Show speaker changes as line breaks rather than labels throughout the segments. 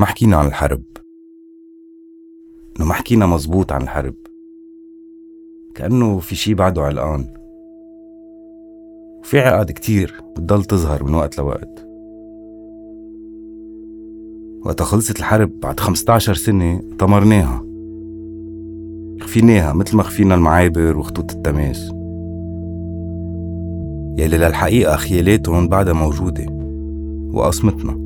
ما حكينا عن الحرب. إنه ما حكينا مزبوط عن الحرب. كأنه في شي بعده علقان. وفي عقد كتير بتضل تظهر من وقت لوقت. وقت خلصت الحرب بعد 15 سنة طمرناها خفيناها مثل ما خفينا المعابر وخطوط التماس. يلي للحقيقة خيالاتهم بعدها موجودة. وقصمتنا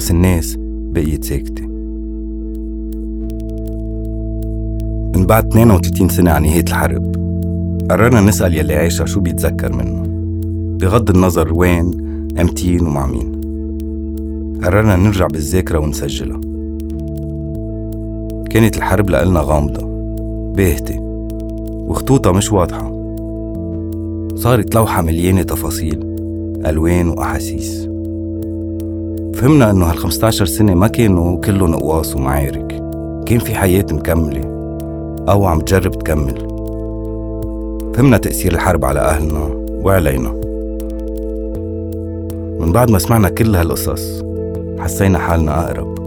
بس الناس بقيت ساكتة. من بعد 32 سنة عن نهاية الحرب قررنا نسأل يلي عايشة شو بيتذكر منه. بغض النظر وين أمتين ومع مين. قررنا نرجع بالذاكرة ونسجلها. كانت الحرب لإلنا غامضة باهتة وخطوطها مش واضحة. صارت لوحة مليانة تفاصيل ألوان وأحاسيس. فهمنا إنه هال15 سنة ما كانوا كلهم قواص ومعارك كان في حياة مكملة أو عم تجرب تكمل. فهمنا تأثير الحرب على أهلنا وعلينا. من بعد ما سمعنا كل هالقصص حسينا حالنا أقرب.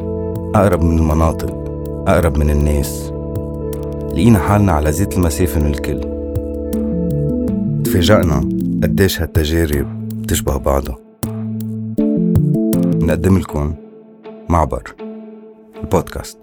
أقرب من المناطق أقرب من الناس. لقينا حالنا على زيت المسافة من الكل. تفاجأنا قديش هالتجارب بتشبه بعضها. نقدم لكم معبر البودكاست.